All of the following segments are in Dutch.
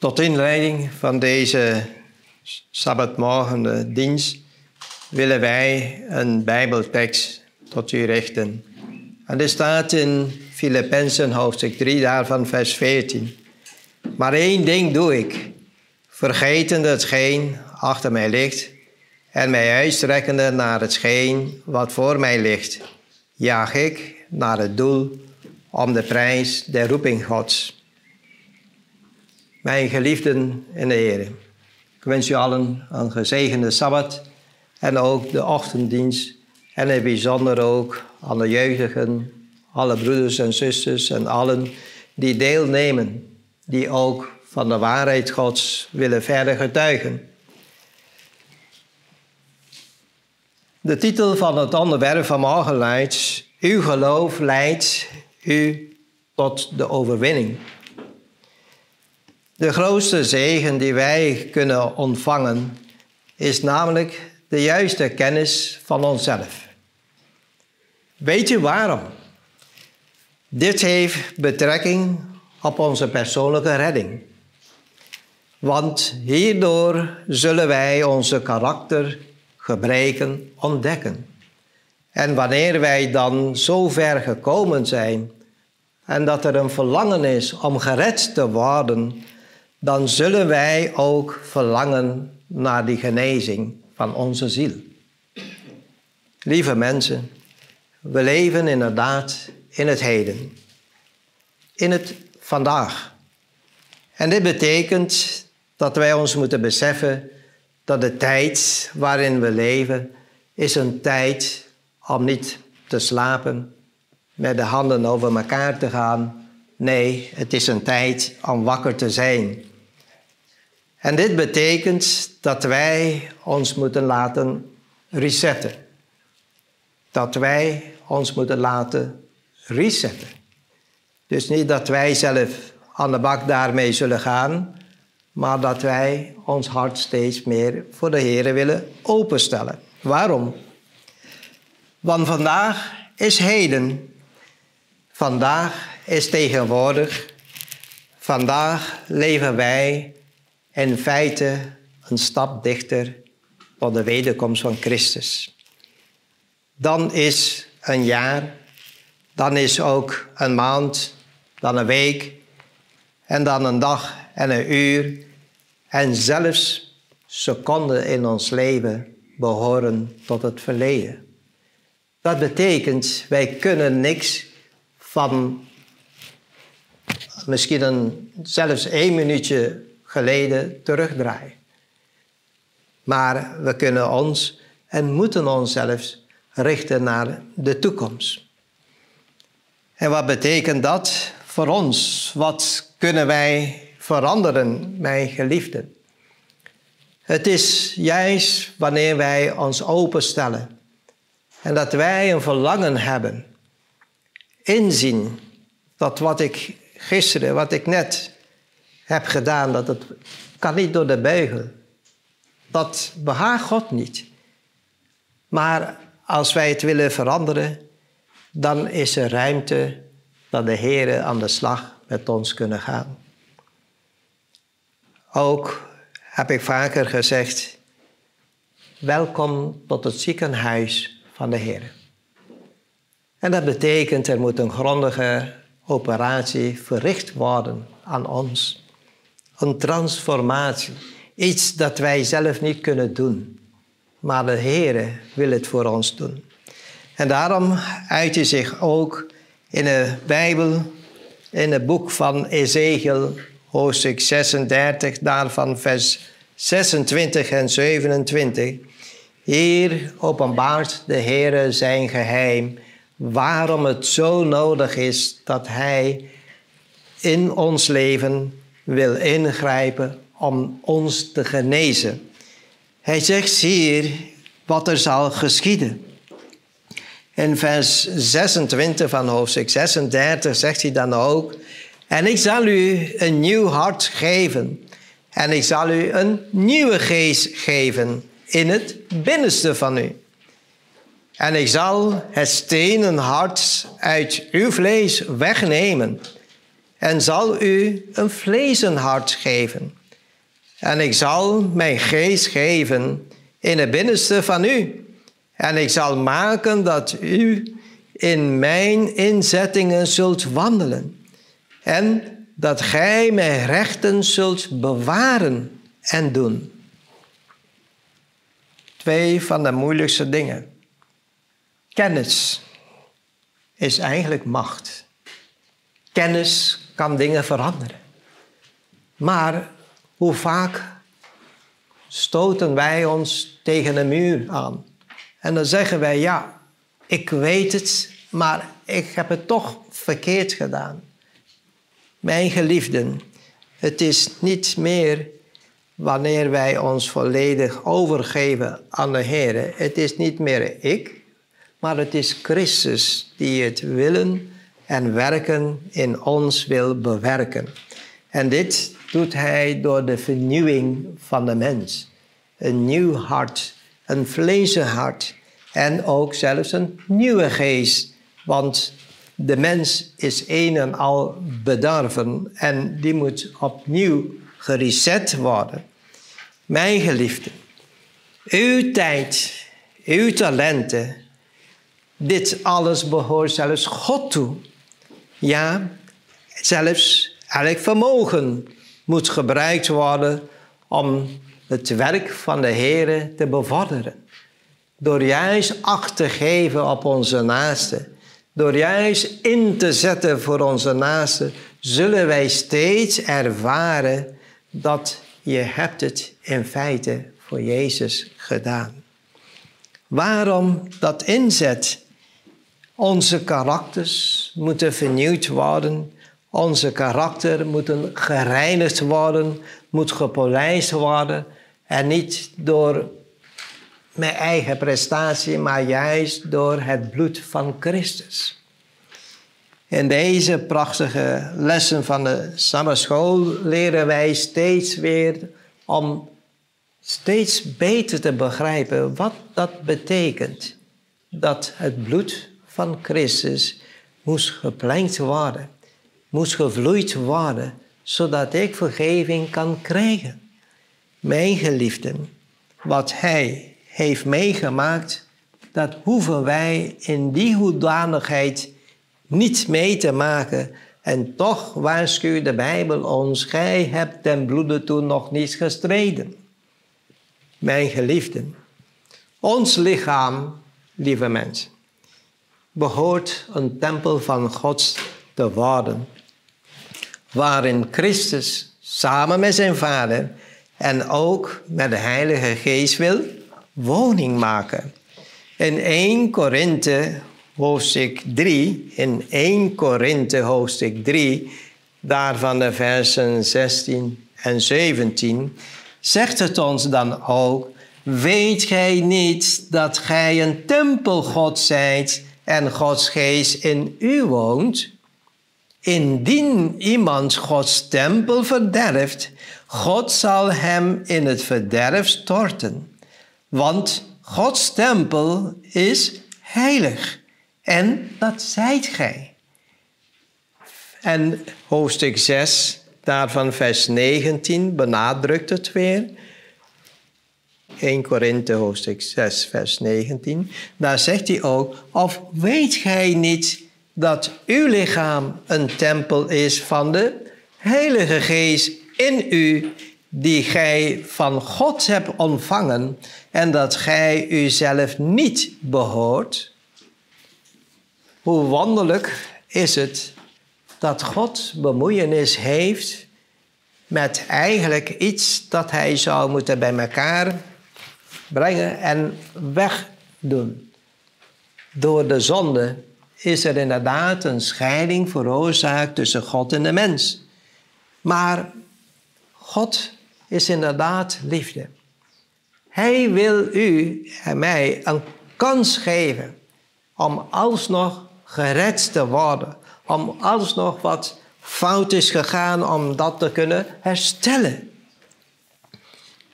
Tot inleiding van deze sabbatmorgen dienst willen wij een Bijbeltekst tot u richten. En dit staat in Filippenzen hoofdstuk 3, daarvan vers 14. Maar één ding doe ik, vergetende hetgeen achter mij ligt en mij uitstrekkende naar hetgeen wat voor mij ligt, jaag ik naar het doel om de prijs der roeping Gods mijn geliefden in de Heer. Ik wens u allen een gezegende Sabbat en ook de ochtenddienst. En in het bijzonder ook de jeugdigen, alle broeders en zusters en allen die deelnemen, die ook van de waarheid Gods willen verder getuigen. De titel van het onderwerp van morgen luidt: Uw geloof leidt u tot de overwinning. De grootste zegen die wij kunnen ontvangen is namelijk de juiste kennis van onszelf. Weet u waarom? Dit heeft betrekking op onze persoonlijke redding. Want hierdoor zullen wij onze karakter gebreken ontdekken. En wanneer wij dan zo ver gekomen zijn en dat er een verlangen is om gered te worden, dan zullen wij ook verlangen naar die genezing van onze ziel. Lieve mensen, we leven inderdaad in het heden, in het vandaag. En dit betekent dat wij ons moeten beseffen dat de tijd waarin we leven is een tijd om niet te slapen, met de handen over elkaar te gaan. Nee, het is een tijd om wakker te zijn en dit betekent dat wij ons moeten laten resetten. Dat wij ons moeten laten resetten. Dus niet dat wij zelf aan de bak daarmee zullen gaan, maar dat wij ons hart steeds meer voor de Heer willen openstellen. Waarom? Want vandaag is heden. Vandaag is tegenwoordig. Vandaag leven wij in feite een stap dichter tot de wederkomst van Christus. Dan is een jaar, dan is ook een maand, dan een week en dan een dag en een uur en zelfs seconden in ons leven behoren tot het verleden. Dat betekent, wij kunnen niks van misschien een, zelfs één minuutje geleden terugdraaien. Maar we kunnen ons en moeten ons zelfs richten naar de toekomst. En wat betekent dat voor ons? Wat kunnen wij veranderen, mijn geliefden? Het is juist wanneer wij ons openstellen en dat wij een verlangen hebben, inzien dat wat ik gisteren, wat ik net heb gedaan, dat het kan niet door de beugel. Dat behaagt God niet. Maar als wij het willen veranderen, dan is er ruimte dat de Heer aan de slag met ons kunnen gaan. Ook heb ik vaker gezegd, welkom tot het ziekenhuis van de Heer. En dat betekent, er moet een grondige operatie verricht worden aan ons. Een transformatie. Iets dat wij zelf niet kunnen doen. Maar de Heer wil het voor ons doen. En daarom uit zich ook in de Bijbel, in het boek van Ezekiel, hoofdstuk 36, daarvan vers 26 en 27. Hier openbaart de Heer zijn geheim, waarom het zo nodig is dat Hij in ons leven wil ingrijpen om ons te genezen. Hij zegt hier wat er zal geschieden. In vers 26 van hoofdstuk 36 zegt hij dan ook: En ik zal u een nieuw hart geven. En ik zal u een nieuwe geest geven in het binnenste van u. En ik zal het stenen hart uit uw vlees wegnemen en zal u een vlezen hart geven. En ik zal mijn geest geven in het binnenste van u. En ik zal maken dat u in mijn inzettingen zult wandelen. En dat gij mijn rechten zult bewaren en doen. Twee van de moeilijkste dingen. Kennis is eigenlijk macht. Kennis kan dingen veranderen. Maar hoe vaak stoten wij ons tegen een muur aan? En dan zeggen wij, ja, ik weet het, maar ik heb het toch verkeerd gedaan. Mijn geliefden, het is niet meer wanneer wij ons volledig overgeven aan de Heer. Het is niet meer ik, maar het is Christus die het willen en werken in ons wil bewerken. En dit doet Hij door de vernieuwing van de mens. Een nieuw hart, een vlezen hart en ook zelfs een nieuwe geest. Want de mens is een en al bedarven en die moet opnieuw gereset worden. Mijn geliefde, uw tijd, uw talenten, dit alles behoort zelfs God toe. Ja, zelfs elk vermogen moet gebruikt worden om het werk van de Heer te bevorderen. Door juist acht te geven op onze naaste, door juist in te zetten voor onze naaste, zullen wij steeds ervaren dat je hebt het in feite voor Jezus gedaan. Waarom dat inzet? Onze karakters moeten vernieuwd worden. Onze karakter moet gereinigd worden, moet gepolijst worden. En niet door mijn eigen prestatie, maar juist door het bloed van Christus. In deze prachtige lessen van de Sabbatschool leren wij steeds weer om steeds beter te begrijpen wat dat betekent. Dat het bloed van Christus moest geplengd worden, moest gevloeid worden, zodat ik vergeving kan krijgen. Mijn geliefden, wat Hij heeft meegemaakt, dat hoeven wij in die hoedanigheid niet mee te maken. En toch waarschuwt de Bijbel ons, gij hebt ten bloede toen nog niet gestreden. Mijn geliefden, ons lichaam, lieve mensen, behoort een tempel van God te worden, waarin Christus samen met zijn Vader en ook met de Heilige Geest wil woning maken. In 1 Korinthe hoofdstuk 3, in 1 Korinthe hoofdstuk 3, daarvan de versen 16 en 17, zegt het ons dan ook, weet gij niet dat gij een tempel God zijt en Gods geest in u woont? Indien iemand Gods tempel verderft, God zal hem in het verderf storten. Want Gods tempel is heilig. En dat zijt gij. En hoofdstuk 6, daarvan vers 19, benadrukt het weer. 1 Korinthe hoofdstuk 6, vers 19. Daar zegt hij ook, of weet gij niet dat uw lichaam een tempel is van de Heilige Geest in u, die gij van God hebt ontvangen, en dat gij uzelf niet behoort? Hoe wonderlijk is het dat God bemoeienis heeft met eigenlijk iets dat hij zou moeten bij elkaar brengen en wegdoen. Door de zonde is er inderdaad een scheiding veroorzaakt tussen God en de mens. Maar God is inderdaad liefde. Hij wil u en mij een kans geven om alsnog gered te worden. Om alsnog wat fout is gegaan, om dat te kunnen herstellen.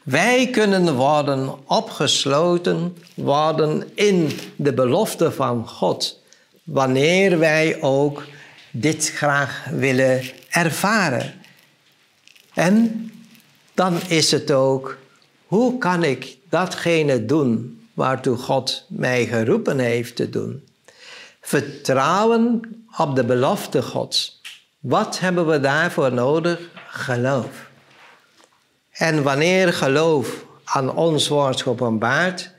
Wij kunnen worden opgesloten worden in de belofte van God. Wanneer wij ook dit graag willen ervaren. En dan is het ook, hoe kan ik datgene doen waartoe God mij geroepen heeft te doen? Vertrouwen op de belofte Gods. Wat hebben we daarvoor nodig? Geloof. En wanneer geloof aan ons wordt geopenbaard,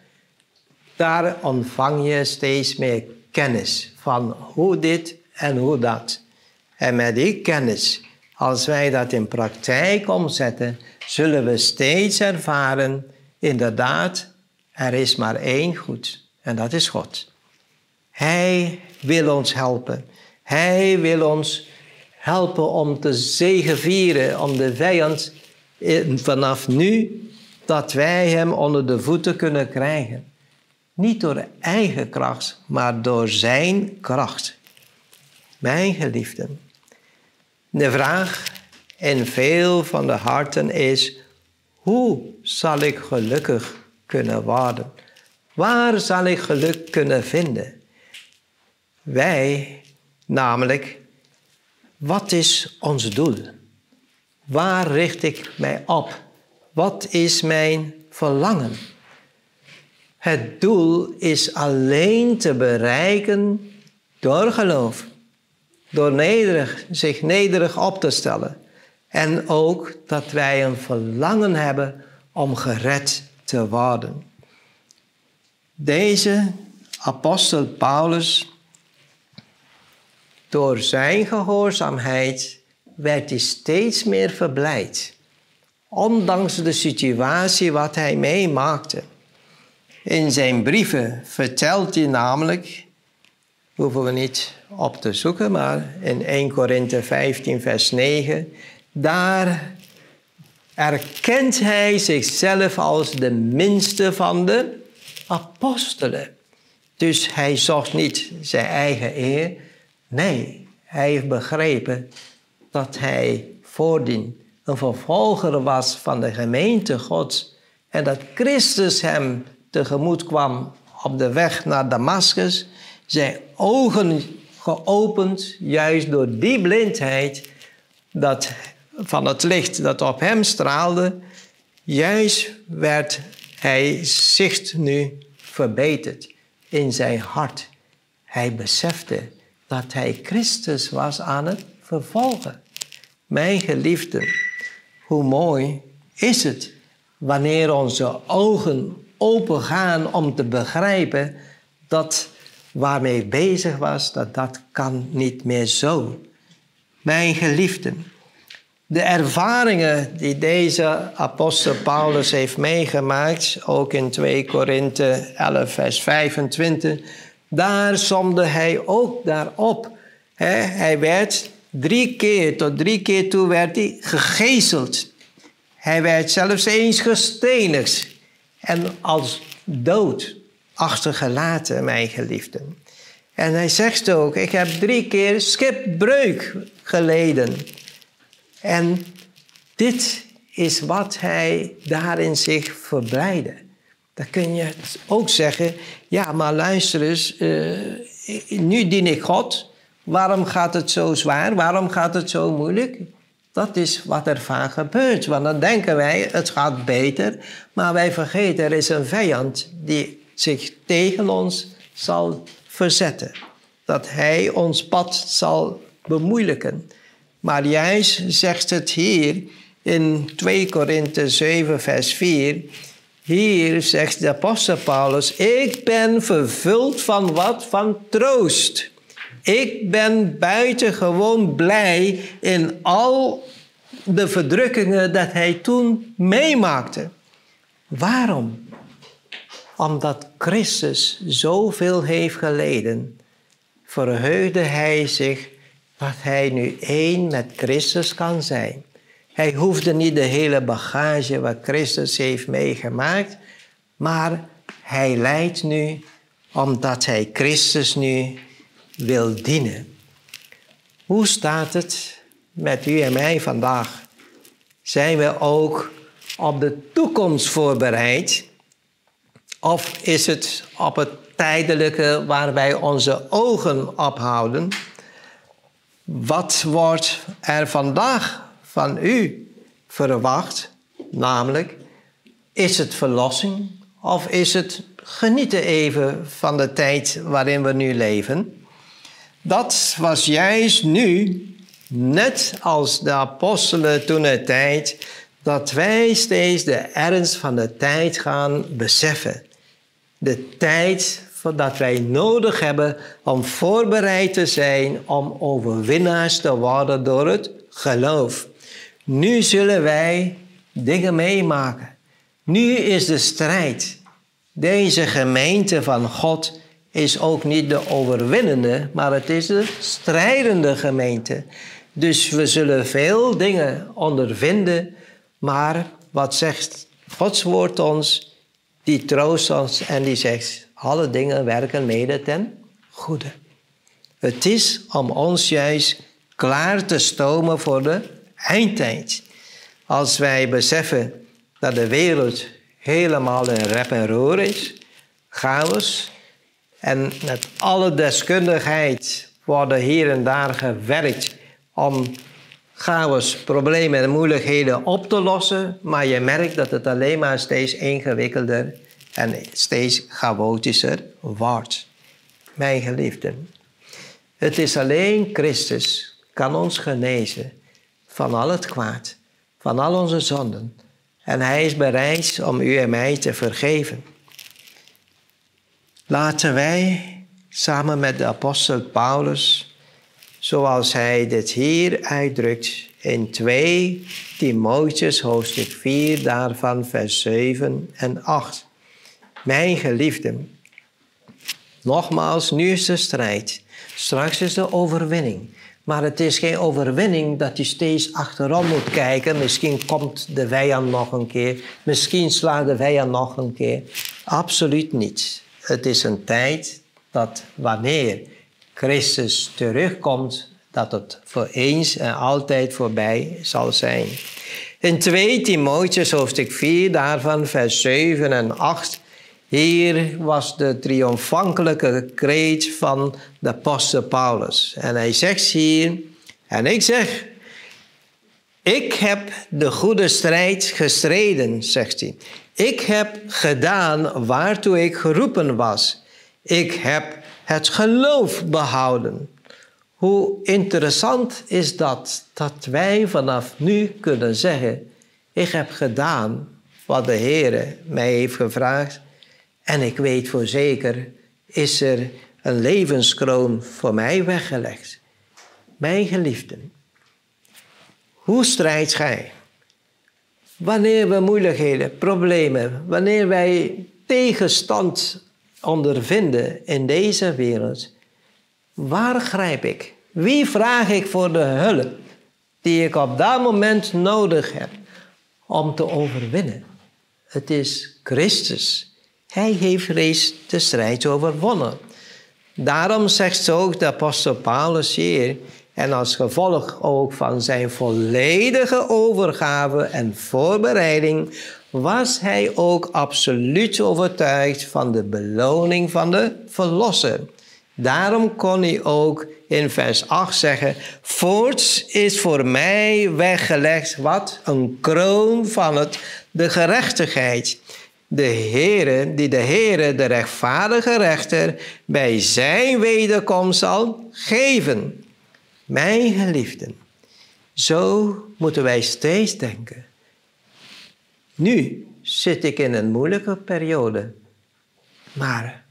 daar ontvang je steeds meer kennis van hoe dit en hoe dat. En met die kennis, als wij dat in praktijk omzetten, zullen we steeds ervaren, inderdaad, er is maar één goed en dat is God. Hij wil ons helpen. Hij wil ons helpen om te zegevieren, om de vijand vanaf nu, dat wij hem onder de voeten kunnen krijgen. Niet door eigen kracht, maar door zijn kracht. Mijn geliefden, de vraag in veel van de harten is: hoe zal ik gelukkig kunnen worden? Waar zal ik geluk kunnen vinden? Wij, namelijk, wat is ons doel? Waar richt ik mij op? Wat is mijn verlangen? Het doel is alleen te bereiken door geloof. Door nederig, zich nederig op te stellen. En ook dat wij een verlangen hebben om gered te worden. Deze apostel Paulus, door zijn gehoorzaamheid, werd hij steeds meer verblijd. Ondanks de situatie wat hij meemaakte. In zijn brieven vertelt hij namelijk, hoeven we niet op te zoeken, maar in 1 Korinthe 15, vers 9, daar erkent hij zichzelf als de minste van de apostelen. Dus hij zocht niet zijn eigen eer. Nee, hij heeft begrepen dat hij voordien een vervolger was van de gemeente Gods. En dat Christus hem tegemoet kwam op de weg naar Damascus, zijn ogen geopend, juist door die blindheid dat van het licht dat op hem straalde, juist werd hij zicht nu verbeterd in zijn hart. Hij besefte dat hij Christus was aan het vervolgen. Mijn geliefde, hoe mooi is het wanneer onze ogen open gaan om te begrijpen dat waarmee bezig was, dat dat kan niet meer zo. Mijn geliefden, de ervaringen die deze apostel Paulus heeft meegemaakt, ook in 2 Korinthe 11, vers 25, daar somde hij ook daarop. Hij werd drie keer, tot drie keer toe werd hij gegezeld. Hij werd zelfs eens gestenigd en als dood achtergelaten, mijn geliefden. En hij zegt ook, ik heb drie keer schipbreuk geleden. En dit is wat hij daarin zich verblijde. Dan kun je ook zeggen, ja, maar luister eens, uh, nu dien ik God. Waarom gaat het zo zwaar? Waarom gaat het zo moeilijk? Dat is wat er vaak gebeurt. Want dan denken wij, het gaat beter. Maar wij vergeten, er is een vijand die zich tegen ons zal verzetten. Dat hij ons pad zal bemoeilijken. Maar juist zegt het hier in 2 Korinthe 7, vers 4. Hier zegt de apostel Paulus: Ik ben vervuld van wat? Van troost. Ik ben buitengewoon blij in al de verdrukkingen dat hij toen meemaakte. Waarom? Omdat Christus zoveel heeft geleden, verheugde hij zich dat hij nu één met Christus kan zijn. Hij hoefde niet de hele bagage wat Christus heeft meegemaakt, maar hij lijdt nu omdat hij Christus nu wil dienen. Hoe staat het met u en mij vandaag? Zijn we ook op de toekomst voorbereid? Of is het op het tijdelijke waar wij onze ogen ophouden? Wat wordt er vandaag van u verwacht? Namelijk, is het verlossing of is het genieten even van de tijd waarin we nu leven? Dat was juist nu, net als de apostelen toen de tijd, dat wij steeds de ernst van de tijd gaan beseffen. De tijd dat wij nodig hebben om voorbereid te zijn om overwinnaars te worden door het geloof. Nu zullen wij dingen meemaken. Nu is de strijd. Deze gemeente van God is ook niet de overwinnende, maar het is de strijdende gemeente. Dus we zullen veel dingen ondervinden, maar wat zegt Gods woord ons? Die troost ons en die zegt, alle dingen werken mede ten goede. Het is om ons juist klaar te stomen voor de eindtijd. Als wij beseffen dat de wereld helemaal in rep en roer is, chaos, en met alle deskundigheid worden hier en daar gewerkt om chaos, problemen en moeilijkheden op te lossen, maar je merkt dat het alleen maar steeds ingewikkelder en steeds chaotischer wordt. Mijn geliefden, het is alleen Christus kan ons genezen van al het kwaad, van al onze zonden. En hij is bereid om u en mij te vergeven. Laten wij samen met de apostel Paulus, zoals hij dit hier uitdrukt in 2 Timotheus hoofdstuk 4, daarvan vers 7 en 8. Mijn geliefden, nogmaals, nu is de strijd. Straks is de overwinning. Maar het is geen overwinning dat je steeds achterom moet kijken. Misschien komt de vijand nog een keer. Misschien slaat de vijand nog een keer. Absoluut niet. Het is een tijd dat wanneer Christus terugkomt, dat het voor eens en altijd voorbij zal zijn. In 2 Timotheus hoofdstuk 4, daarvan vers 7 en 8 hier was de triomfantelijke kreet van de apostel Paulus. En hij zegt hier, en ik zeg, ik heb de goede strijd gestreden, zegt hij. Ik heb gedaan waartoe ik geroepen was. Ik heb het geloof behouden. Hoe interessant is dat, dat wij vanaf nu kunnen zeggen, ik heb gedaan wat de Heer mij heeft gevraagd en ik weet voor zeker, is er een levenskroon voor mij weggelegd. Mijn geliefden, hoe strijdt gij? Wanneer we moeilijkheden, problemen, wanneer wij tegenstand ondervinden in deze wereld, waar grijp ik? Wie vraag ik voor de hulp die ik op dat moment nodig heb om te overwinnen? Het is Christus hij heeft reeds de strijd overwonnen. Daarom zegt ook de apostel Paulus hier, en als gevolg ook van zijn volledige overgave en voorbereiding, was hij ook absoluut overtuigd van de beloning van de Verlosser. Daarom kon hij ook in vers 8 zeggen: Voorts is voor mij weggelegd wat? Een kroon van het, de gerechtigheid de Heere, die de Heere, de rechtvaardige rechter, bij zijn wederkomst zal geven. Mijn geliefden, zo moeten wij steeds denken. Nu zit ik in een moeilijke periode, maar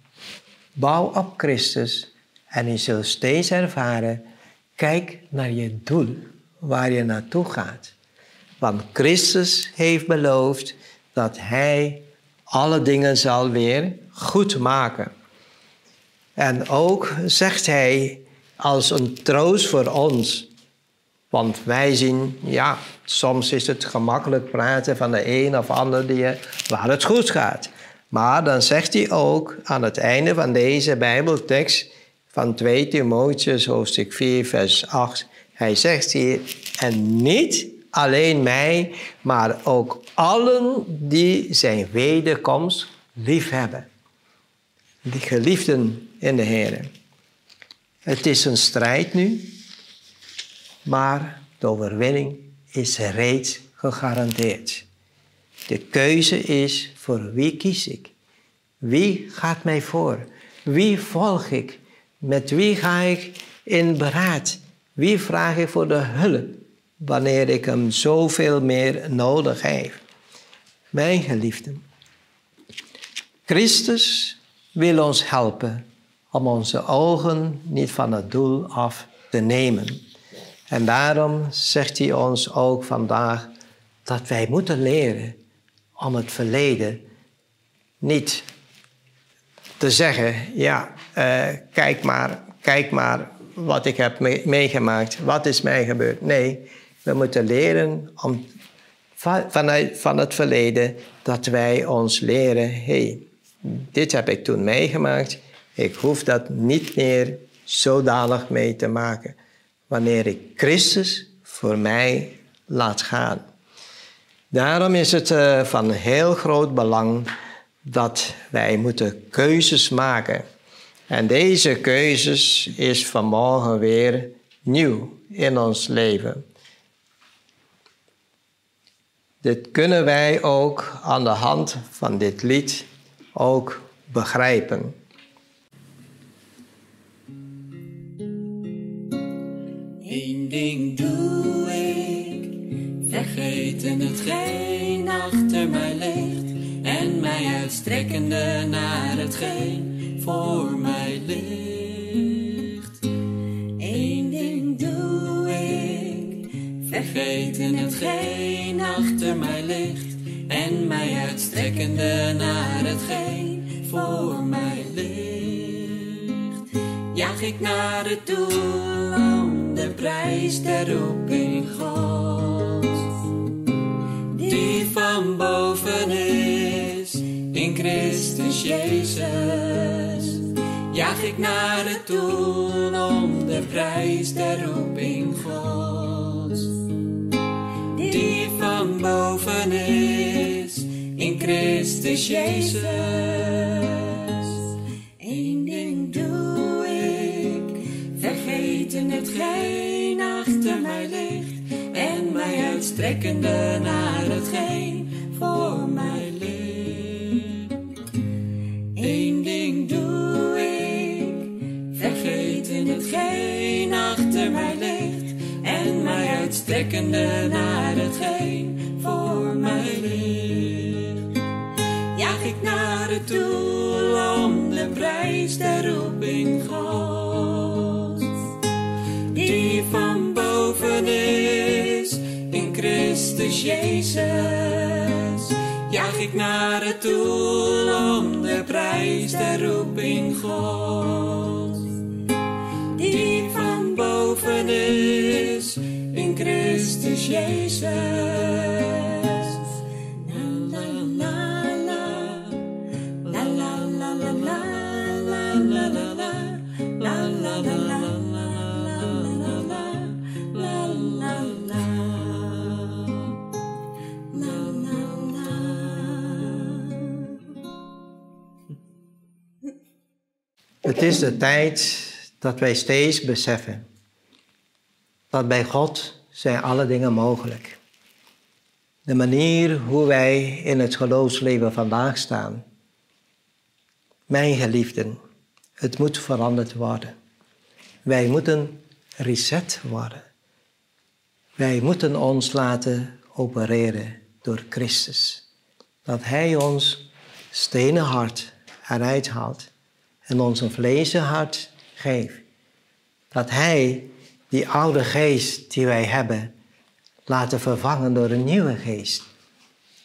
bouw op Christus en je zult steeds ervaren, kijk naar je doel, waar je naartoe gaat. Want Christus heeft beloofd dat Hij alle dingen zal weer goed maken. En ook zegt hij als een troost voor ons. Want wij zien, ja, soms is het gemakkelijk praten van de een of ander die, waar het goed gaat. Maar dan zegt hij ook aan het einde van deze Bijbeltekst van 2 Timotheus hoofdstuk 4 vers 8. Hij zegt hier, en niet alleen mij, maar ook allen die zijn wederkomst liefhebben. Die geliefden in de Heer. Het is een strijd nu. maar de overwinning is reeds gegarandeerd. De keuze is voor wie kies ik? Wie gaat mij voor? Wie volg ik? Met wie ga ik in beraad? Wie vraag ik voor de hulp wanneer ik hem zoveel meer nodig heb? Mijn geliefden, Christus wil ons helpen om onze ogen niet van het doel af te nemen. En daarom zegt hij ons ook vandaag dat wij moeten leren om het verleden niet te zeggen, ja, uh, kijk maar, kijk maar wat ik heb meegemaakt, wat is mij gebeurd. Nee, we moeten leren om van het verleden dat wij ons leren, hey, dit heb ik toen meegemaakt, ik hoef dat niet meer zodanig mee te maken wanneer ik Christus voor mij laat gaan. Daarom is het uh, van heel groot belang dat wij moeten keuzes maken. En deze keuzes is vanmorgen weer nieuw in ons leven. Dit kunnen wij ook aan de hand van dit lied ook begrijpen. Ding doe ik, vergeten hetgeen achter mij ligt en mij uitstrekkende naar hetgeen voor mij ligt. Eén ding doe ik, vergeten hetgeen achter mij ligt en mij uitstrekkende naar hetgeen voor mij ligt. Jaag ik naar het doel de prijs der roeping God, die van boven is in Christus Jezus. Jaag ik naar het doel om de prijs der roeping God, die van boven is in Christus Jezus. Mij uitstrekkende naar hetgeen voor mij ligt. Eén ding doe ik, vergeten hetgeen achter mij ligt en mij uitstrekkende naar hetgeen voor mij ligt. Jaag ik naar het doel om de prijs der roeping God, die van boven is Christus Jezus. Jaag ik naar het doel om de prijs der roeping God, die van boven is in Christus Jezus. Het is de tijd dat wij steeds beseffen dat bij God zijn alle dingen mogelijk. De manier hoe wij in het geloofsleven vandaag staan. Mijn geliefden, het moet veranderd worden. Wij moeten reset worden. Wij moeten ons laten opereren door Christus. Dat Hij ons stenen hart eruit haalt en ons een vlezen hart geeft. Dat Hij die oude geest die wij hebben laten vervangen door een nieuwe geest.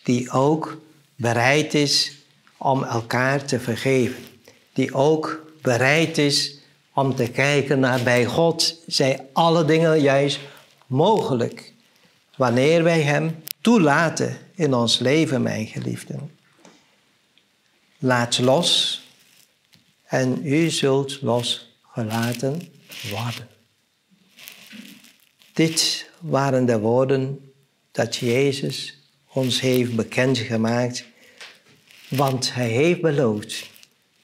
Die ook bereid is om elkaar te vergeven. Die ook bereid is om te kijken naar bij God zijn alle dingen juist mogelijk. Wanneer wij Hem toelaten in ons leven, mijn geliefden. Laat los en u zult losgelaten worden. Dit waren de woorden dat Jezus ons heeft bekendgemaakt, want hij heeft beloofd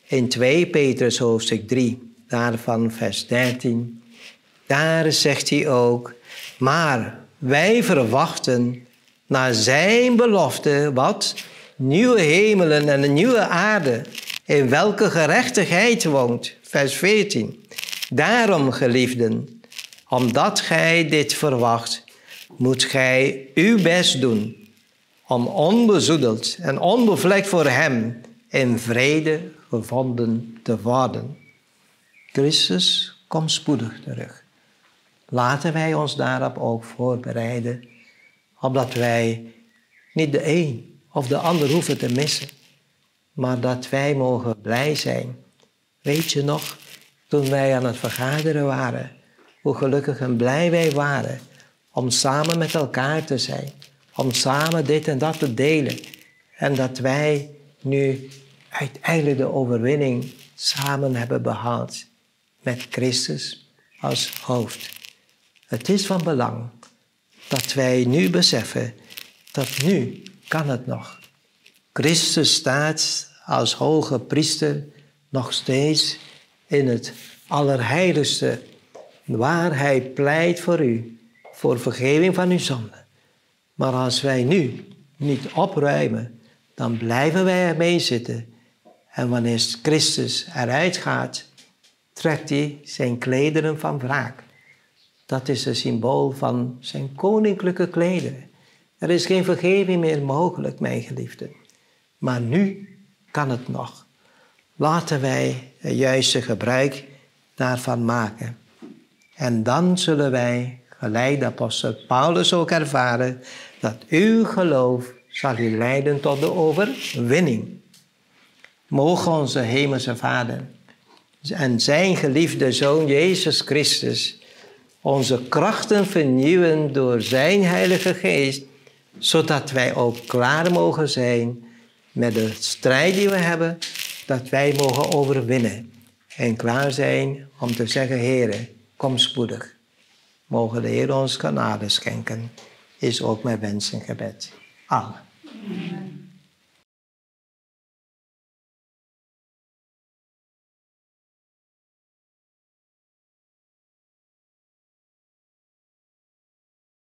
in 2 Petrus hoofdstuk 3, daarvan vers 13, daar zegt hij ook Maar wij verwachten naar zijn belofte wat? Nieuwe hemelen en een nieuwe aarde, in welke gerechtigheid woont. Vers 14. Daarom, geliefden, omdat gij dit verwacht, moet gij uw best doen om onbezoedeld en onbevlekt voor hem in vrede gevonden te worden. Christus komt spoedig terug. Laten wij ons daarop ook voorbereiden, opdat wij niet de een of de ander hoeven te missen, maar dat wij mogen blij zijn. Weet je nog, toen wij aan het vergaderen waren, hoe gelukkig en blij wij waren om samen met elkaar te zijn, om samen dit en dat te delen. En dat wij nu uiteindelijk de overwinning samen hebben behaald met Christus als hoofd. Het is van belang dat wij nu beseffen dat nu kan het nog. Christus staat als hoge priester nog steeds in het allerheiligste, waar hij pleit voor u, voor vergeving van uw zonde. Maar als wij nu niet opruimen, dan blijven wij ermee zitten. En wanneer Christus eruit gaat, trekt hij zijn klederen van wraak. Dat is een symbool van zijn koninklijke klederen. Er is geen vergeving meer mogelijk, mijn geliefden. Maar nu kan het nog. Laten wij het juiste gebruik daarvan maken. En dan zullen wij, gelijk de apostel Paulus ook ervaren, dat uw geloof zal u leiden tot de overwinning. Mogen onze hemelse Vader en zijn geliefde Zoon Jezus Christus onze krachten vernieuwen door zijn Heilige Geest, zodat wij ook klaar mogen zijn met de strijd die we hebben, dat wij mogen overwinnen en klaar zijn om te zeggen, Heere, kom spoedig. Mogen de Heer ons genade schenken, is ook mijn wens en gebed. Amen.